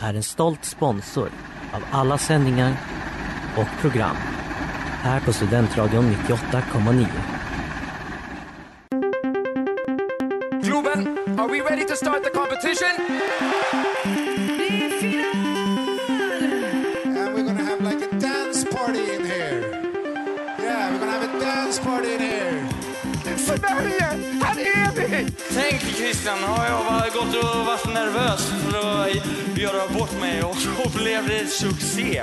är en stolt sponsor av alla sändningar och program här på Studentradion 98,9. Globen, are we ready to start the competition? And we're gonna have like a dance party in here. Yeah, we're gonna have a dance party in here. Sverige, här är vi! Tänk Christian, har jag bara gått och varit nervös för att göra bort mig och då blev det succé.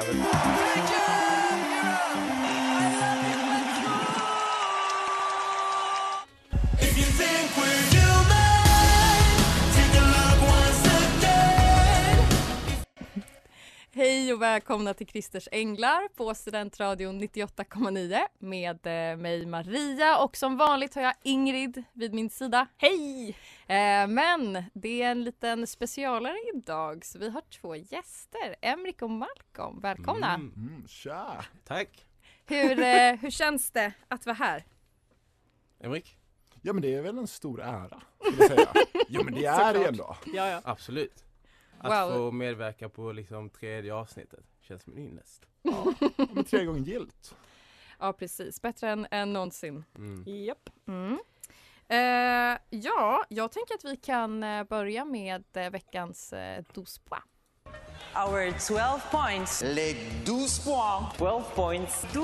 Och välkomna till Christers Änglar på Studentradion 98,9 med eh, mig Maria och som vanligt har jag Ingrid vid min sida. Hej! Eh, men det är en liten specialare idag så vi har två gäster, Emrik och Malcolm. Välkomna! Mm, tja! Tack. Hur, eh, hur känns det att vara här? Emrik? Ja men det är väl en stor ära, skulle jag säga. Jo men det är det ändå. Ja, ja. Absolut. Att Wow. få medverka på liksom tredje avsnittet känns som en ynnest. Ja, men tre gånger gilt. ja precis, bättre än, än någonsin. Mm. Japp. Mm. Eh, ja, jag tänker att vi kan eh, börja med eh, veckans eh, dos pois. Our 12 points. Les 12 points. 12 points. 12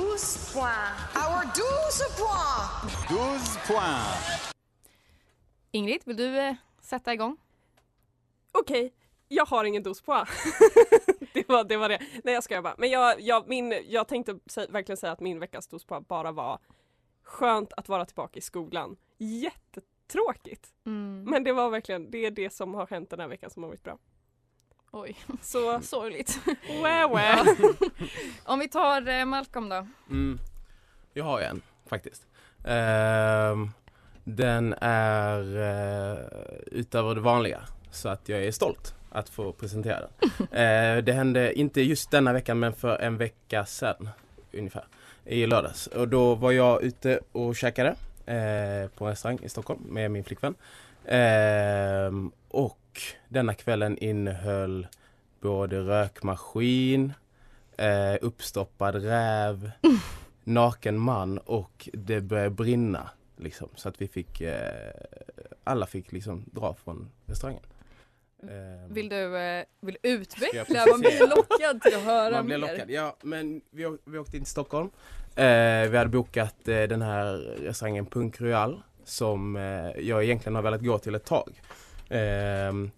points. Our 12 points. 12 points. Ingrid, vill du eh, sätta igång? Okej, jag har ingen dos på. det, var, det var det. Nej jag skojar bara. Men jag, jag, min, jag tänkte sä- verkligen säga att min veckas dos på bara var skönt att vara tillbaka i skolan. Jättetråkigt. Mm. Men det var verkligen, det är det som har hänt den här veckan som har varit bra. Oj, Så, sorgligt. wä wä. Om vi tar eh, Malcolm då. Mm. Jag har en faktiskt. Ehm, den är uh, utöver det vanliga så att jag är stolt att få presentera den. Eh, det hände inte just denna veckan men för en vecka sedan ungefär i lördags och då var jag ute och käkade eh, på en restaurang i Stockholm med min flickvän. Ehm, och denna kvällen innehöll både rökmaskin, eh, uppstoppad räv, naken man och det började brinna. Liksom, så att vi fick, eh, alla fick liksom dra från restaurangen. Ehm, Vill du, eh, vill utveckla? Man blir lockad till att höra Man blir mer. lockad. Ja, men vi, vi åkte in till Stockholm. Eh, vi hade bokat eh, den här restaurangen Punk Royal som eh, jag egentligen har velat gå till ett tag. Ehm,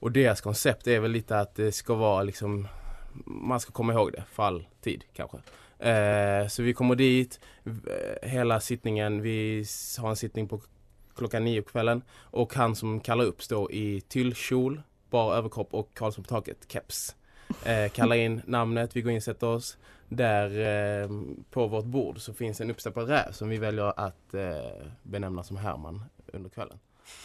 och deras koncept är väl lite att det ska vara liksom man ska komma ihåg det för all tid kanske. Eh, så vi kommer dit, eh, hela sittningen, vi har en sittning på klockan nio på kvällen och han som kallar upp står i tyllkjol, bar överkropp och Karlsson på taket keps. Eh, kallar in namnet, vi går in och sätter oss. Där eh, på vårt bord så finns en uppstoppad räv som vi väljer att eh, benämna som Herman under kvällen.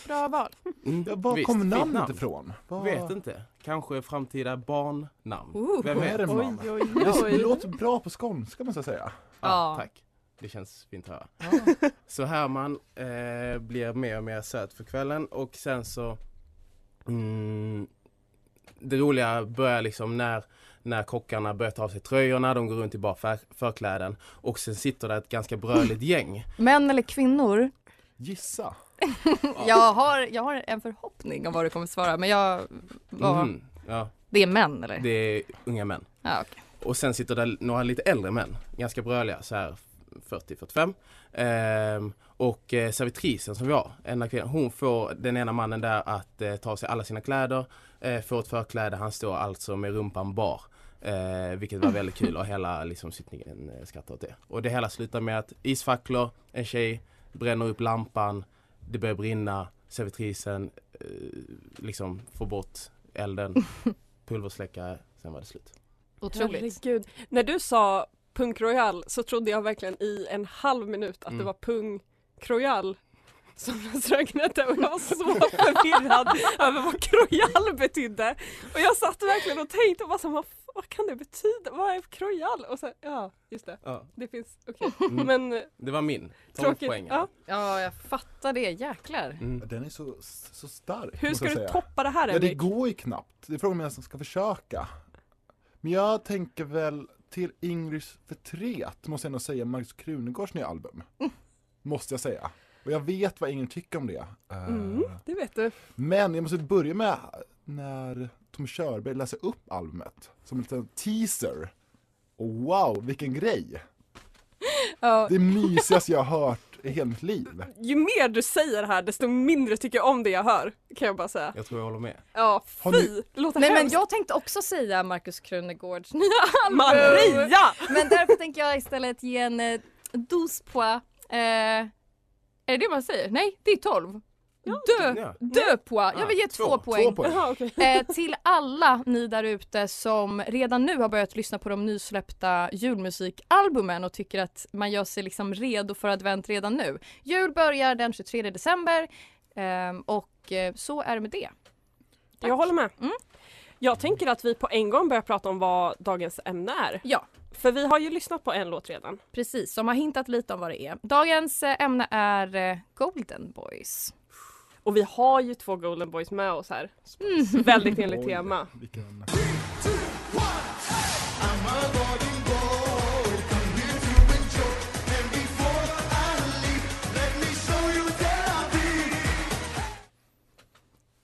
Bra val. Mm, Ja, var visst, kom namnet namn. ifrån? Var... Vet inte. Kanske framtida barnnamn. Oh. Vem vet? Herman. Oj, oj, Det, det oj. låter bra på skånska måste jag säga. Ja, Ja. Tack. Det känns fint att höra. Så Herman eh, blir mer och mer söt för kvällen och sen så mm, Det roliga börjar liksom när när kockarna börjar ta av sig tröjorna, de går runt i bara för, förkläden och sen sitter det ett ganska bröligt gäng. Män eller kvinnor? Gissa. Jag, har, jag har en förhoppning om vad du kommer svara men jag... Vad, Mhm, ja, Det är män eller? det är unga män. Ja, okej. Och sen sitter det några lite äldre män, ganska bröliga så här 40-45. Ehm, och eh, servitrisen som vi har, ena kvinnan, hon får den ena mannen där att eh, ta av sig alla sina kläder, eh, får ett förkläde, han står alltså med rumpan bar. Eh, vilket var väldigt kul och hela liksom, sittningen eh, skrattade åt det. Och det hela slutar med att isfacklor, en tjej bränner upp lampan, det börjar brinna, servitrisen eh, liksom får bort elden, pulversläckare, sen var det slut. Otroligt. Herregud. När du sa Punk Royal så trodde jag verkligen i en halv minut att Mm. det var Punk Royal som restaurangen hette och jag var så förvirrad över vad Croyal betydde. Och jag satt verkligen och tänkte och bara så, vad, vad kan det betyda? Vad är Croyal? Och så, ja just det, Ja, det finns, okej. Mm. Men det var min. 12 tråkigt. poäng. Ja. Ja, jag fattar det. Jäklar. Mm. Den är så, så stark. Hur ska du säga. toppa det här Ja, det Henrik? går ju knappt. Det är frågan om jag ska försöka. Men jag tänker väl till Ingrids förtret måste jag nog säga Marcus Krunegårds nya album. Måste jag säga. Och jag vet vad Ingrid tycker om det. Eh, Mm, det vet du. Men jag måste börja med när Tom Körberg läser upp albumet som en liten teaser. Och wow, vilken grej! Ja, Det mysigaste jag har hört i hela mitt liv. Ju mer du säger här desto mindre tycker jag om det jag hör. Kan jag bara säga. Jag tror jag håller med. Ja, fy! ni- Låter Nej men jag tänkte också säga Markus Krunegårds nya album. Maria! Men därför tänker jag istället ge en eh, douze pois. Eh, är det det man säger? Nej, det är 12. Dö, Ja. dö pois. Jag vill ge två, två, Två poäng. poäng. Jaha, okej. Eh, till alla ni där ute som redan nu har börjat lyssna på de nysläppta julmusikalbumen och tycker att man gör sig liksom redo för advent redan nu. Jul börjar den 23 december ehm, och eh, så är det med det. Jag håller med. Mm. Jag tänker att vi på en gång börjar prata om vad dagens ämne är. Ja, För vi har ju lyssnat på en låt redan. precis. Som har hintat lite om vad det är. Dagens eh, ämne är eh, Golden Boys. Och vi har ju två Golden Boys med oss här. Väldigt enligt Oj, tema. Vilken...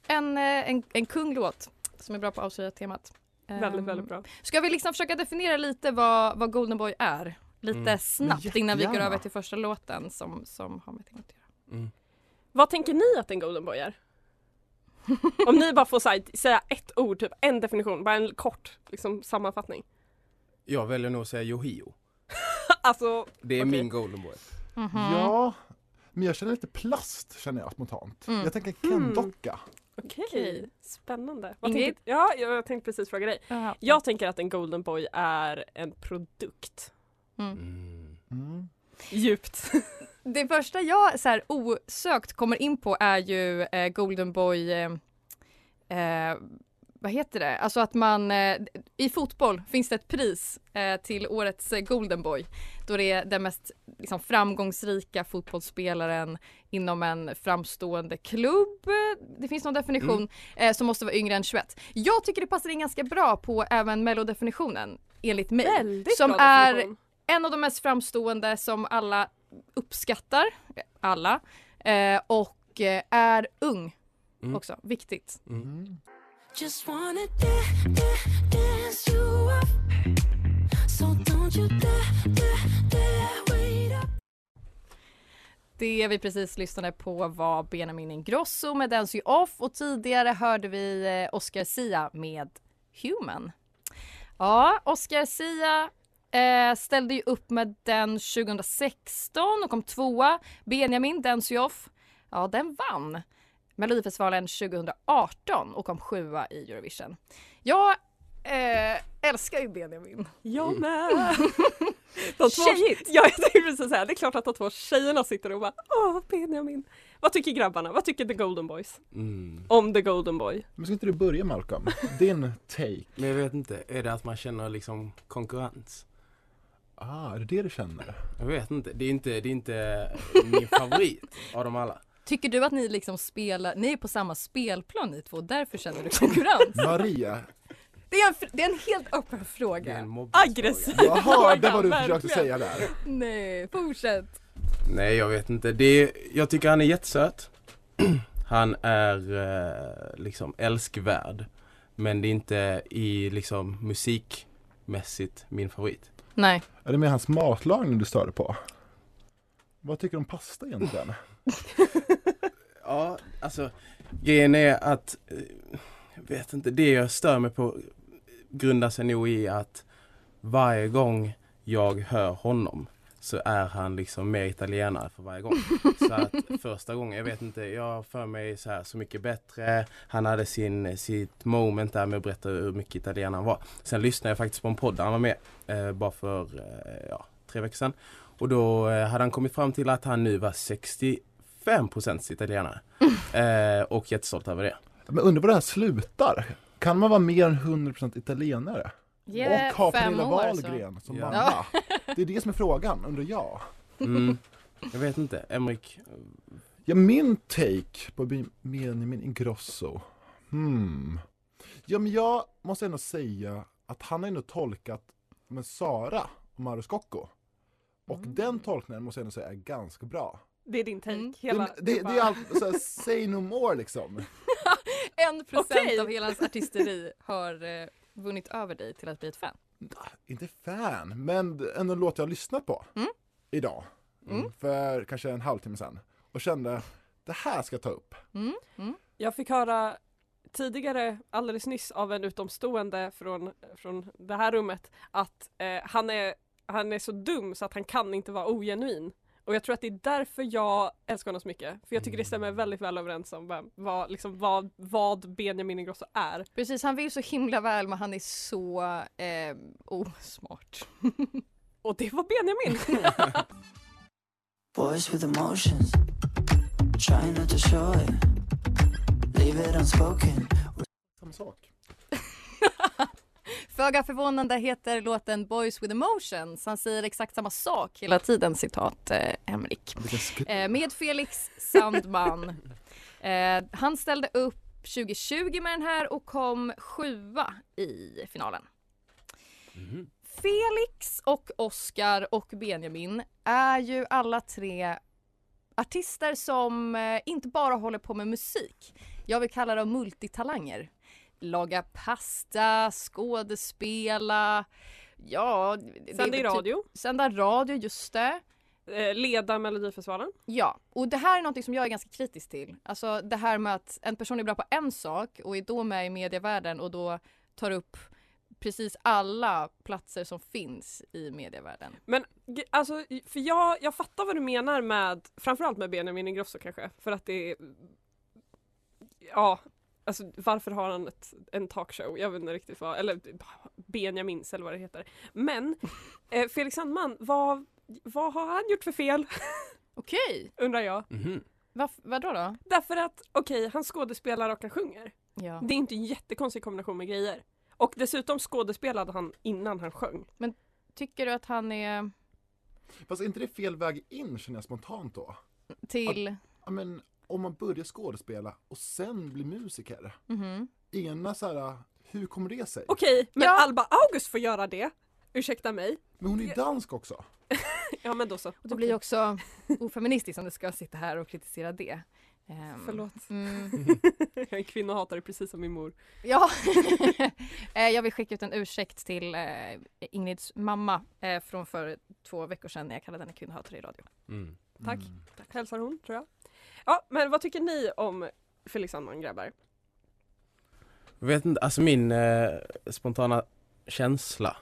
En, eh, en, en kunglåt som är bra på att avslöja temat. Väldigt, Ehm, väldigt bra. Ska vi liksom försöka definiera lite vad, vad Golden Boy är? Lite Mm. snabbt innan vi går över till första låten som, som har med temat att göra. Mm. Vad tänker ni att en Golden Boy är? Om ni bara får här, säga ett ord, typ en definition, bara en kort liksom, sammanfattning. Jag väljer nog att säga Yohio. Alltså, Det är Okej. min golden boy. Mhm. Ja, men jag känner lite plast känner jag spontant. Mm. Jag tänker Ken-docka. Okej. Okej. Spännande. Vad Ingrid? tänker, ja, jag tänkte precis fråga dig. Jaha. Jag tänker att en Golden Boy är en produkt. Mm. Mm. Mm. Djupt. Det första jag så här, osökt kommer in på är ju eh, Golden Boy eh, eh, vad heter det? Alltså att man eh, i fotboll finns det ett pris eh, till årets eh, Golden Boy då det är den mest liksom, framgångsrika fotbollsspelaren inom en framstående klubb. Det finns någon definition eh, som måste vara yngre än 21. Jag tycker det passar in ganska bra på även mellodefinitionen enligt mig. Väldigt som bra är en av de mest framstående som alla uppskattar, alla, och är ung Mm. också, viktigt. Mm. Just wanna da- da- dance you up. So don't you dare, dare, dare wait up. Det vi precis lyssnade på var Benjamin Ingrosso med Dance You Off och tidigare hörde vi eh, Oscar Sia med Human. Ja, Oscar Sia eh, ställde ju upp med den 2016 och kom tvåa. Benjamin, Dance You Off, ja den vann Melodifestivalen 2018 och kom sjua i Eurovision. Jag eh, älskar ju Benjamin. Jag med! De två, Tjejigt! ja, jag tänkte precis säga, det är klart att de två tjejerna sitter och bara Åh Benjamin! Vad tycker grabbarna? Vad tycker the Golden Boys? Mm. Om the Golden Boy? Men ska inte du börja Malcolm? Din take. Men jag vet inte, är det att man känner liksom konkurrens? Ah, är det det du känner? Jag vet inte, det är inte, det är inte min favorit av dem alla. Tycker du att ni liksom spelar, ni är på samma spelplan ni två, därför känner du konkurrens? Maria, Det är en, det är en helt öppen Det är fråga. Aggressiv! jag hörde vad du Verkligen. försökte säga där. Nej, fortsätt. Nej jag vet inte, det är, jag tycker han är jättesöt. Han är eh, liksom älskvärd. Men det är inte i liksom musikmässigt min favorit. Nej. Är det med hans matlagning du störde på? Vad tycker du om pasta egentligen? Ja, alltså grejen är att jag vet inte, det jag stör mig på grundar sig nog i att varje gång jag hör honom så är han liksom mer italienare för varje gång. Så att första gången, jag vet inte, jag har för mig så här Så mycket bättre. Han hade sin, sitt moment där med att berätta hur mycket italienare han var. Sen lyssnade jag faktiskt på en podd där han var med eh, bara för eh, ja, tre veckor sedan. Och då eh, hade han kommit fram till att han nu var 60 65% italienare. Eh, och jättestolt över det. Men undrar var det här slutar? Kan man vara mer än 100% italienare? Ge och ha Pernilla. Wahlgren som Ja. mamma? Det är det som är frågan, undrar jag. Mm. Jag vet inte, Emrik. Ja, min take på Be- Benjamin Ingrosso. Hmm. Ja, men jag måste ändå säga att han har ändå tolkat med Sara och Mauro Scocco. Och Mm. den tolkningen måste jag ändå säga är ganska bra. Det är din take. Mm. Hela, det, det, det är allt, så här, say no more liksom. En procent Okej. av hela hans artisteri har eh, vunnit över dig till att bli ett fan. Inte fan, men ändå låt jag lyssna på Mm. idag. Mm. För kanske en halvtimme sedan. Och kände, det här ska jag ta upp. Mm. Mm. Jag fick höra tidigare, alldeles nyss, av en utomstående från, från det här rummet att eh, han, är, han är så dum så att han kan inte vara ogenuin. Och jag tror att det är därför jag älskar honom så mycket. För jag tycker det stämmer väldigt väl överens om vem, vad, liksom, vad, vad Benjamin Ingrosso är. Precis, han vill så himla väl men han är så eh, osmart. Och det var Benjamin! Boys with emotions, trying not to show it. Leave it unspoken. Samma sak. Föga förvånande heter låten Boys with emotions. Han säger exakt samma sak hela tiden, citat eh, sk- Eh, med Felix Sandman. eh, han ställde upp 2020 med den här och kom sjua i finalen. Felix och Oscar och Benjamin är ju alla tre artister som eh, inte bara håller på med musik. Jag vill kalla dem multitalanger. Laga pasta, skådespela, ja... Sända i typ- radio, Sända radio, just det. eh, leda Melodifestivalen. Ja, och det här är något som jag är ganska kritisk till. Alltså det här med att en person är bra på en sak och är då med i medievärlden och då tar upp precis alla platser som finns i medievärlden. Men alltså, för jag, jag fattar vad du menar med, framförallt med Benjamin Ingrosso kanske, för att det är Ja, alltså varför har han ett, en talkshow? Jag vet inte riktigt vad, eller Benjamins eller vad det heter. Men eh, Felix Sandman, vad, vad har han gjort för fel? Okej, Undrar jag. Mhm. Vad vadå då? Därför att, okej, han skådespelar och han sjunger. Ja. Det är inte en jättekonstig kombination med grejer. Och dessutom skådespelade han innan han sjöng. Tycker du att han är Fast är inte det fel väg in känner jag spontant då? till... Ja, men om man börjar skådespela och sen blir musiker. Mhm. Ena så här, hur kommer det sig? Okej, men Ja. Alba August får göra det. Ursäkta mig. Men hon är ju dansk också. Ja men då så. Och det blir ju också ofeministiskt om du ska sitta här och kritisera det. Ehm, Förlåt. Mm. Jag är en kvinnohatare precis som min mor. Ja, Eh, jag vill skicka ut en ursäkt till eh, Ingrids mamma eh, från för två veckor sedan när jag kallade henne kvinnohatare i radio. Mm. Tack. Tack. Hälsar hon tror jag. Ja men vad tycker ni om Felix Sandman grabbar? Jag vet inte, alltså min eh, spontana känsla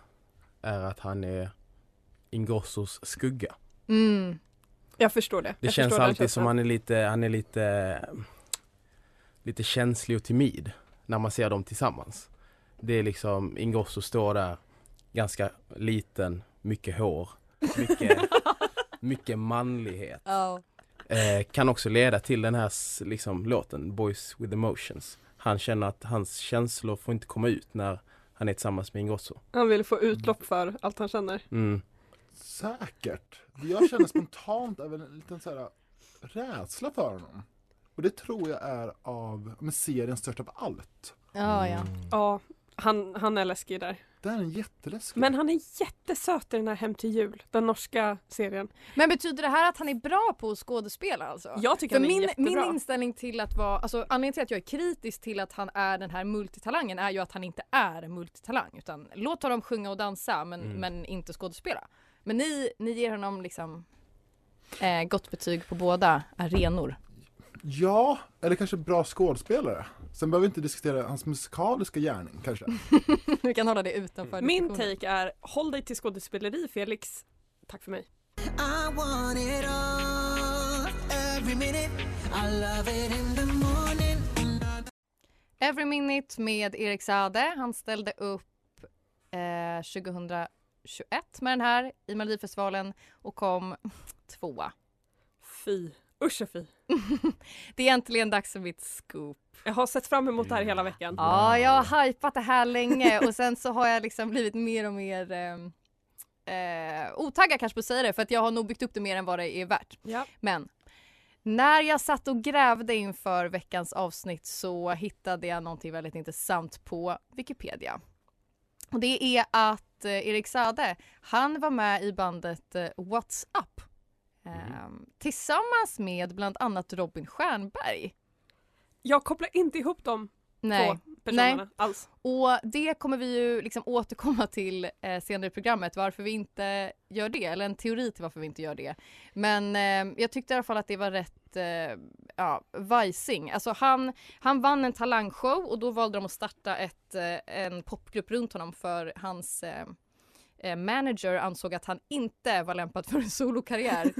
är att han är Ingrossos skugga. Mm. Jag förstår det. Det jag känns alltid som känslan. han är lite, han är lite, lite känslig och timid när man ser dem tillsammans. Det är liksom, Ingrosso står där, ganska liten, mycket hår, mycket, mycket manlighet. Ja. Eh, kan också leda till den här liksom, låten, Boys with emotions. Han känner att hans känslor får inte komma ut när han är tillsammans med Ingrosso. Han vill få utlopp för allt han känner. Mm. Säkert. Jag känner spontant väl en liten så här rädsla för honom. Och det tror jag är av men serien Störst av allt. Ja, ja. Ja, han, han är läskig där. Det är en jätteläskig. Men han är jättesöt i den här Hem till jul, den norska serien. Men betyder det här att han är bra på att skådespela alltså? Jag tycker För han är min, jättebra. min inställning till att vara, alltså anledningen till att jag är kritisk till att han är den här multitalangen är ju att han inte är multitalang utan låt honom sjunga och dansa men, Mm. men inte skådespela. Men ni, ni ger honom liksom eh, gott betyg på båda arenor. Ja, eller kanske bra skådespelare. Sen behöver vi inte diskutera hans musikaliska gärning kanske. Vi kan hålla det utanför Min take är håll dig till skådespeleri Felix. Tack för mig. I want it all, every minute. I love it in the morning. Every Minute med Erik Saade. Han ställde upp eh, 2021 med den här i Melodifestivalen och kom tvåa. Fy. Usch och fy. Det är äntligen dags för mitt scoop. Jag har sett fram emot det här hela veckan. Ja, jag har hypat det här länge och sen så har jag liksom blivit mer och mer eh, eh, otaggad kanske på att säga det för att jag har nog byggt upp det mer än vad det är värt. Ja. Men när jag satt och grävde inför veckans avsnitt så hittade jag någonting väldigt intressant på Wikipedia. Och det är att eh, Erik Sade, han var med i bandet eh, What's Up eh, tillsammans med bland annat Robin Stjernberg. Jag kopplar inte ihop dem Nej. två personerna Nej. alls. Och det kommer vi ju liksom återkomma till eh, senare i programmet varför vi inte gör det, eller en teori till varför vi inte gör det. Men eh, jag tyckte i alla fall att det var rätt, eh, ja, vajsing. Alltså han, han vann en talangshow och då valde de att starta ett, eh, en popgrupp runt honom för hans eh, manager ansåg att han inte var lämpad för en solokarriär.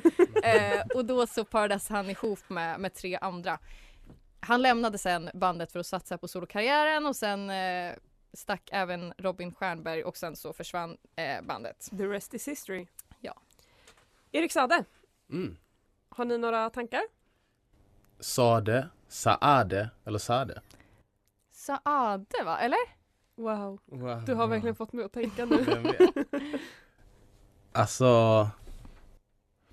eh, och då så parades han ihop med, med tre andra. Han lämnade sen bandet för att satsa på solokarriären och sen eh, stack även Robin Stjernberg och sen så försvann eh, bandet. The rest is history. Ja. Erik Sade, Mm. har ni några tankar? Sade, Saade eller Sade? Saade va, eller? Wow. Wow. Du har verkligen fått mig att tänka nu. Alltså,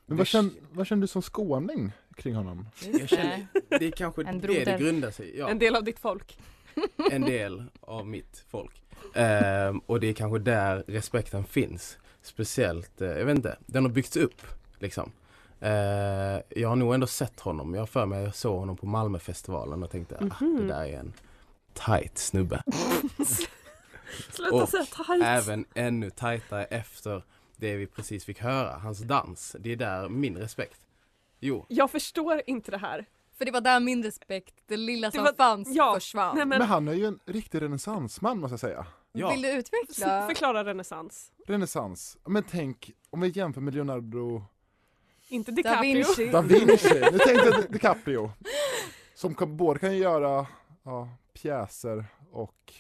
Men vad känner, vad känner du som skåning kring honom? jag känner, det är kanske En det det grundar sig. Ja. En del av ditt folk. en del av mitt folk. Ehm, och det är kanske där respekten finns. Speciellt, eh, jag vet inte, den har byggts upp liksom. Eh, jag har nog ändå sett honom, jag har för mig jag såg honom på Malmöfestivalen och tänkte ah, Mhm. det där är en tight snubbe. Sluta Och säga tight. Även ännu tajtare efter det vi precis fick höra, hans dans. Det är där min respekt. Jo, Jag förstår inte det här. För det var där min respekt, det lilla Det som var- fanns, ja, försvann. Nej, Men men, han är ju en riktig renässansman måste jag säga. ja. Vill du utveckla? förklara renässans. Renässans. Men tänk om vi jämför med Leonardo Inte Da DiCaprio. Vinci. da Vinci. Nu tänkte jag DiCaprio. Som kan, både kan göra ja, pjäser och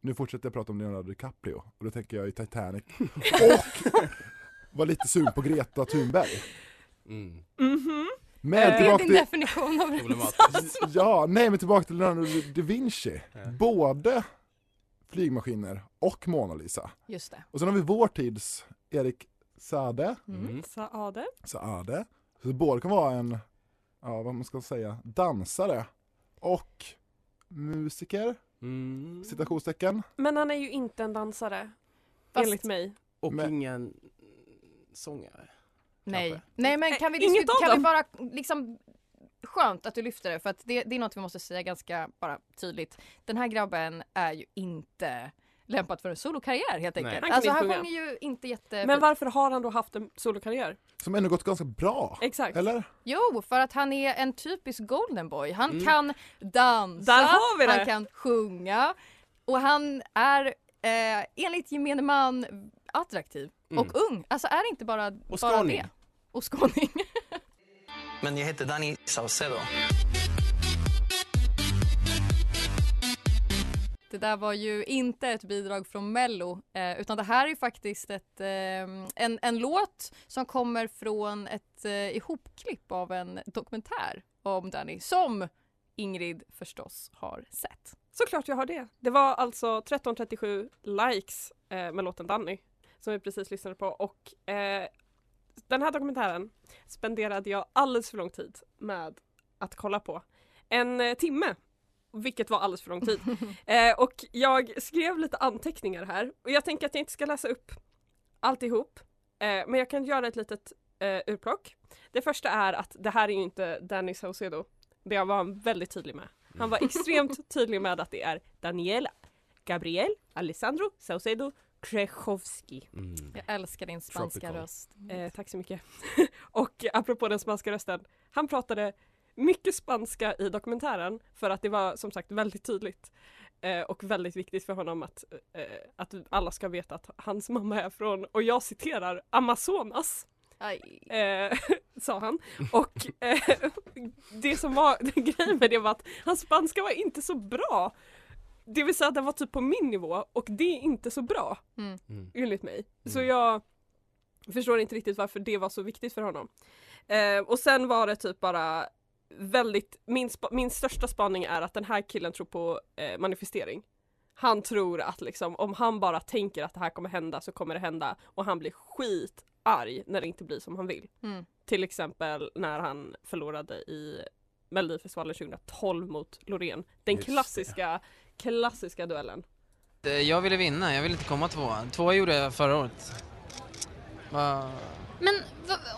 nu fortsätter jag prata om Leonardo DiCaprio och då tänker jag i Titanic. Och var lite sugen på Greta Thunberg. Mm. Mhm. Men Eh, Det är tillbaka din till, definition av ja, nej men tillbaka till Leonardo da Vinci. Både flygmaskiner och Mona Lisa. Just det. Och sen har vi vår tids Erik Sade, Mm. Saade. Saade. Så både kan vara en, ja vad man ska säga, dansare och musiker, Mm. citationstecken. Men han är ju inte en dansare. Fast- Enligt mig. Och Men- ingen sångare. Nej. Kanske. Nej men kan vi, inget kan vi dem. bara liksom Skönt att du lyfter det för att det, det är något vi måste säga ganska bara tydligt. Den här grabben är ju inte lämpad för en solokarriär helt Nej. enkelt. Han kan alltså han sjunger ju inte jätte... Men varför har han då haft en solokarriär? Som ändå gått ganska bra. Exakt. Eller? Jo, för att han är en typisk golden boy. Han Mm. kan dansa, Där har vi det. han kan sjunga och han är eh, enligt gemene man attraktiv Mm. och ung. Alltså är det inte bara, Och bara skåning. det? Och skåning. Men jag heter Danny Saucedo. Det där var ju inte ett bidrag från Mello eh, utan det här är faktiskt ett, eh, en, en låt som kommer från ett eh, ihopklipp av en dokumentär om Danny som Ingrid förstås har sett. Såklart jag har det. Det var alltså 1337 likes eh, med låten Danny som vi precis lyssnade på och eh, den här dokumentären spenderade jag alldeles för lång tid med att kolla på. En eh, timme, vilket var alldeles för lång tid. eh, och jag skrev lite anteckningar här och jag tänker att jag inte ska läsa upp alltihop eh, men jag kan göra ett litet eh, urplock. Det första är att det här är ju inte Danny Saucedo. Det var han väldigt tydlig med. Han var extremt tydlig med att det är Daniela, Gabriel, Alessandro, Saucedo, Krechowski. Mm. Jag älskar din spanska Tropical. röst. Eh, tack så mycket. och apropå den spanska rösten, han pratade mycket spanska i dokumentären för att det var som sagt väldigt tydligt eh, och väldigt viktigt för honom att, eh, att alla ska veta att hans mamma är från, och jag citerar, Amazonas. Aj. Eh, sa han. Och eh, det som var grejen med det var att hans spanska var inte så bra. Det vill säga att den var typ på min nivå och det är inte så bra Mm. Mm. enligt mig. Så Mm. jag förstår inte riktigt varför det var så viktigt för honom. Eh, och sen var det typ bara väldigt, min, min största spaning är att den här killen tror på eh, manifestering. Han tror att liksom om han bara tänker att det här kommer hända så kommer det hända och han blir skitarg när det inte blir som han vill. Mm. Till exempel när han förlorade i Melodifestivalen 2012 mot Loreen. Den Just det. klassiska, klassiska duellen. Eh, Jag ville vinna, jag ville inte komma tvåa. Tvåa gjorde jag förra året. Va... Men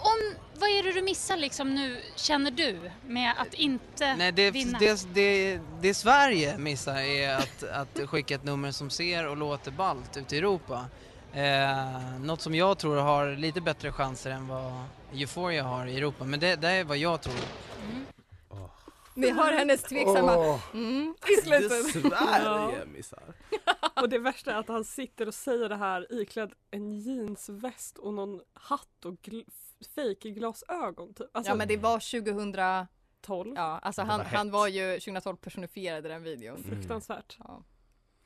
om, vad är det du missar liksom nu, känner du, med att inte Nej, det, vinna? det, det, det Sverige missar är att, att skicka ett nummer som ser och låter ballt ute i Europa. Eh, något som jag tror har lite bättre chanser än vad Euphoria har i Europa, men det, det är vad jag tror. Vi har hennes tveksamma Åh. mm, i slutet. Sverige missar. Och det värsta är att han sitter och säger det här iklädd en jeansväst och någon hatt och gl- fejkglasögon typ. Alltså, Ja men det var 2012. 12. Ja, alltså han, var han var ju 2012 personifierad i den videon. Mm. Fruktansvärt. Ja.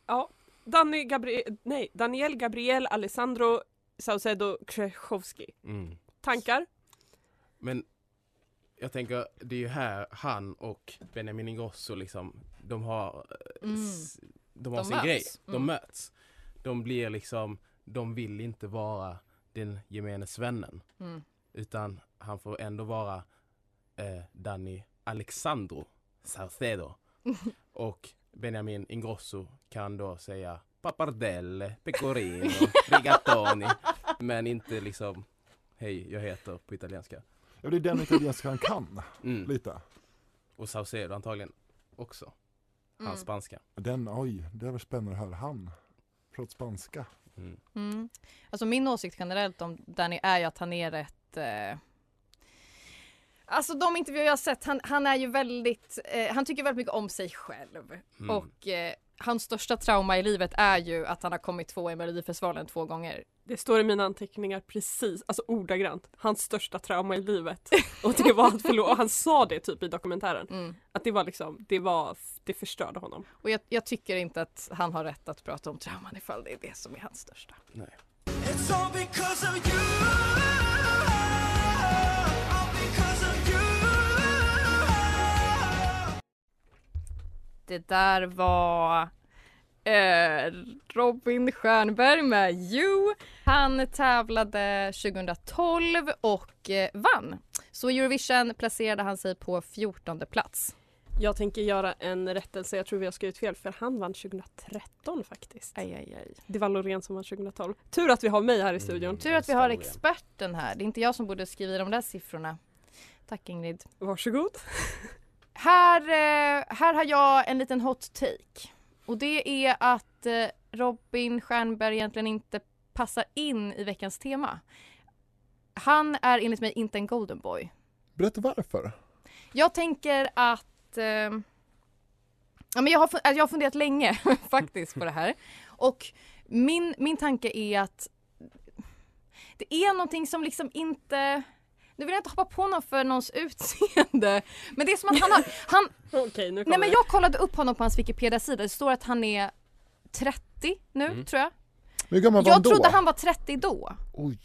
Ja. Danny Gabriel, nej, Daniel Gabriel Alessandro Saucedo Krechowski. Mm. Tankar? Men jag tänker, det är ju här han och Benjamin Ingrosso liksom, de har, eh, Mm. De har De sin möts. grej. De Mm. möts. De blir liksom, de vill inte vara den gemene svennen. Mm. Utan han får ändå vara eh, Danny Alexandro Saucedo. och Benjamin Ingrosso kan då säga pappardelle, pecorino, rigatoni. men inte liksom hej, jag heter på italienska. Ja, det är den italienska han kan, Mm. lite. Och Saucedo antagligen också. Hans Mm. spanska. Den, oj, det var spännande att höra han. Pratar spanska. Mm. Mm. Alltså min åsikt generellt om Danny är ju att han är rätt eh... Alltså de intervjuer jag har sett, han, han är ju väldigt, eh, han tycker väldigt mycket om sig själv. Mm. Och eh, hans största trauma i livet är ju att han har kommit två i Melodifestivalen två gånger. Det står i mina anteckningar precis, alltså ordagrant, hans största trauma i livet. Och det var att förlora, och han sa det typ i dokumentären. Mm. Att det var liksom, det var, det förstörde honom. Och jag, jag tycker inte att han har rätt att prata om trauman ifall det är det som är hans största. Nej. It's all because of you. Det där var eh, Robin Stjernberg med You. Han tävlade 2012 och eh, vann. Så i Eurovision placerade han sig på 14 plats. Jag tänker göra en rättelse, jag tror vi har skrivit fel för han vann 2013 faktiskt. Aj, aj, aj. Det var Loreen som vann 2012. Tur att vi har mig här i studion. Tur att vi har experten här. Det är inte jag som borde skriva i de där siffrorna. Tack Ingrid. Varsågod. Här, eh, här har jag en liten hot take. Och det är att eh, Robin Stjernberg egentligen inte passar in i veckans tema. Han är enligt mig inte en golden boy. Berätta varför. Jag tänker att... Eh, ja, men jag, har, jag har funderat länge faktiskt på det här. Och min, min tanke är att det är någonting som liksom inte... Nu vill jag inte hoppa på någon för någons utseende. Men det är som att han har... Han, Okej, nu nej men jag kollade upp honom på hans Wikipedia-sida. Det står att han är 30 nu Mm. tror jag. Hur gammal var han Jag då? trodde han var 30 då. Oj.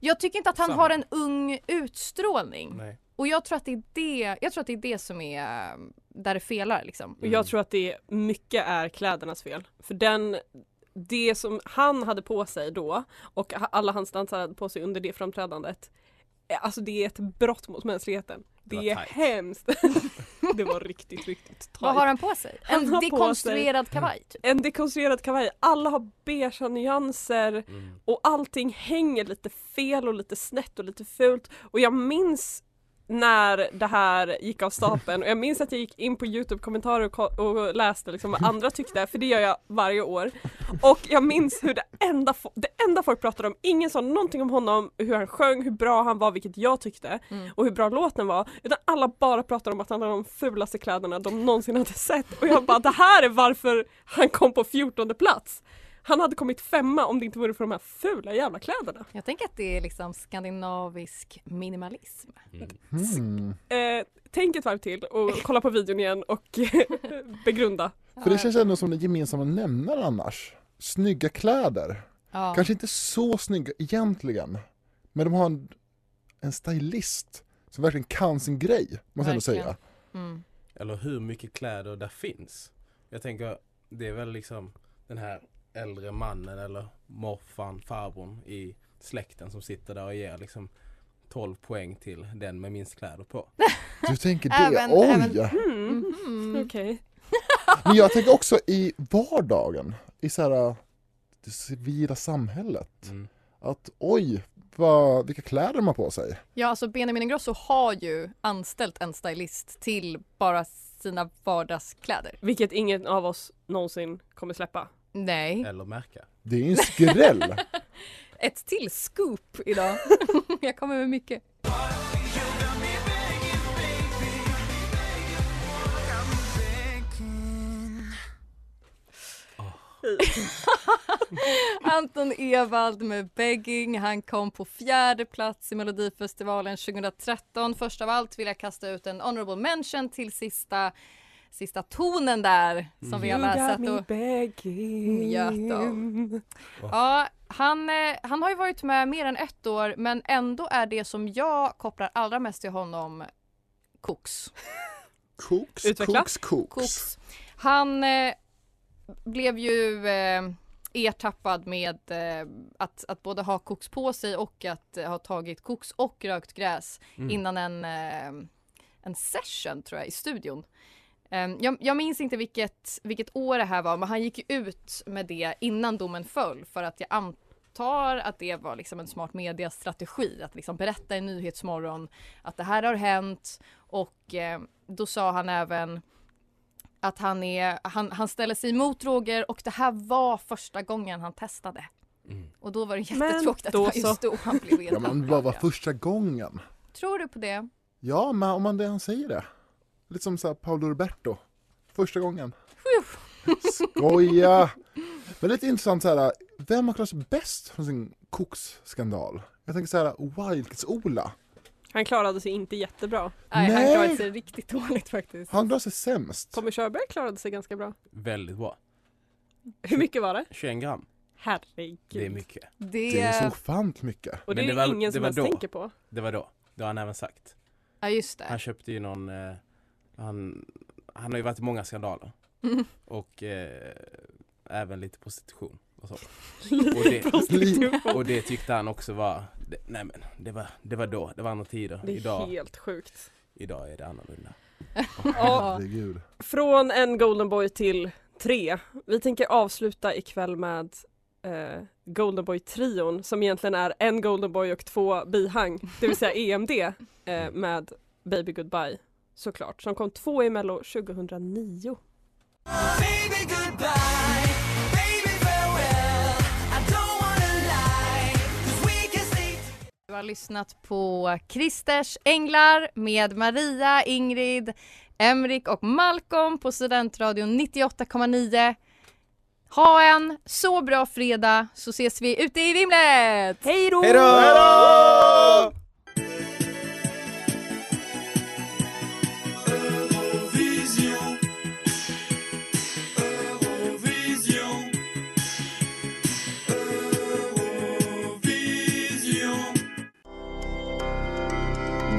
Jag tycker inte att han Samma. har en ung utstrålning. Nej. Och jag tror att det är det, jag tror att det, är det som är äh, där det felar liksom. Och Jag tror att det mycket är klädernas fel. För den, det som han hade på sig då och alla hans dansare hade på sig under det framträdandet. Eh, Alltså det är ett brott mot mänskligheten. Det, var är tight. hemskt. det var riktigt, riktigt tajt. Vad har han på sig? Han En dekonstruerad kavaj typ. En dekonstruerad kavaj. Alla har beigea nyanser Mm. och allting hänger lite fel och lite snett och lite fult. Och jag minns när det här gick av stapeln och jag minns att jag gick in på Youtube-kommentarer och, och läste liksom vad andra tyckte, för det gör jag varje år. Och jag minns hur det enda, det enda folk pratade om, ingen sa någonting om honom, hur han sjöng, hur bra han var, vilket jag tyckte Mm. och hur bra låten var. Utan alla bara pratade om att han hade de fulaste kläderna de någonsin hade sett. Och jag bara, det här är varför han kom på 14 plats. Han hade kommit femma om det inte vore för de här fula jävla kläderna. Jag tänker att det är liksom skandinavisk minimalism. Mm. Eh, tänk ett varv till och kolla på videon igen och begrunda. För det känns ändå som den gemensamma nämnaren annars. Snygga kläder. Ja. Kanske inte så snygga egentligen. Men de har en, en stylist som verkligen kan sin grej, måste jag ändå säga. Mm. Eller hur mycket kläder där finns. Jag tänker, det är väl liksom den här äldre mannen eller morfan, farbrorn i släkten som sitter där och ger liksom 12 poäng till den med minst kläder på. Du tänker det? Även- Oj! även- Mhm. Okej. Men jag tänker också i vardagen, i så här det civila samhället. Mm. Att oj, vad, vilka kläder de har på sig. Ja, alltså Benjamin Ingrosso har ju anställt en stylist till bara sina vardagskläder. Vilket ingen av oss någonsin kommer släppa. Nej. Eller märka. Det är en skräll. Ett till scoop idag. Jag kommer med mycket. Anton Ewald med Begging. Han kom på fjärde plats i Melodifestivalen 2013. Först av allt vill jag kasta ut en honorable mention till sista, sista tonen där som vi alla You got och begging. njöt av. Ja, han, eh, han har ju varit med mer än ett år men ändå är det som jag kopplar allra mest till honom Koks. Utveckla. koks, koks. Koks. Han eh, blev ju eh, ertappad med eh, att, att både ha koks på sig och att eh, ha tagit koks och rökt gräs Mm. innan en, eh, en session tror jag i studion. Eh, jag, jag minns inte vilket, vilket år det här var men han gick ut med det innan domen föll för att jag antar att det var liksom en smart mediastrategi att liksom berätta i Nyhetsmorgon att det här har hänt och eh, då sa han även att han, är, han, han ställer sig emot droger och det här var första gången han testade. Och då var det jättetråkigt att det var just då han blev Ja men vad var första gången? Tror du på det? Ja, men om man det han säger det. Lite som så här Paolo Roberto. Första gången. Skoja! Men lite intressant så här, vem har klarat sig bäst från sin koksskandal? Jag tänker så här, Wildcats-Ola. Han klarade sig inte jättebra. Nej, han Nej. klarade sig riktigt dåligt faktiskt. Han klarar sig sämst. Tommy Körberg klarade sig ganska bra. Väldigt bra. Hur mycket var det? 21 gram. Herregud. Det är mycket. Det, Det är så ofantligt mycket. Och det Men är det var- ingen det som ens tänker på. Det var då. Det har han även sagt. Ja just Han det. köpte ju någon, eh, han, han har ju varit i många skandaler. Mm. Och eh, även lite prostitution och så. Och det, och det tyckte han också var, det, nej men det var, det var då, det var andra tider. Det är Idag, helt sjukt. idag är det annorlunda. Ja, Herregud. från en Golden Boy till tre. Vi tänker avsluta ikväll med eh, Golden Boy-trion som egentligen är en Golden Boy och två bihang, det vill säga EMD eh, med Baby Goodbye såklart, som kom två i Mello 2009. Baby Du har lyssnat på Christers Änglar med Maria, Ingrid, Emrik och Malcolm på Studentradion 98,9. Ha en så bra fredag så ses vi ute i vimlet! Hej då!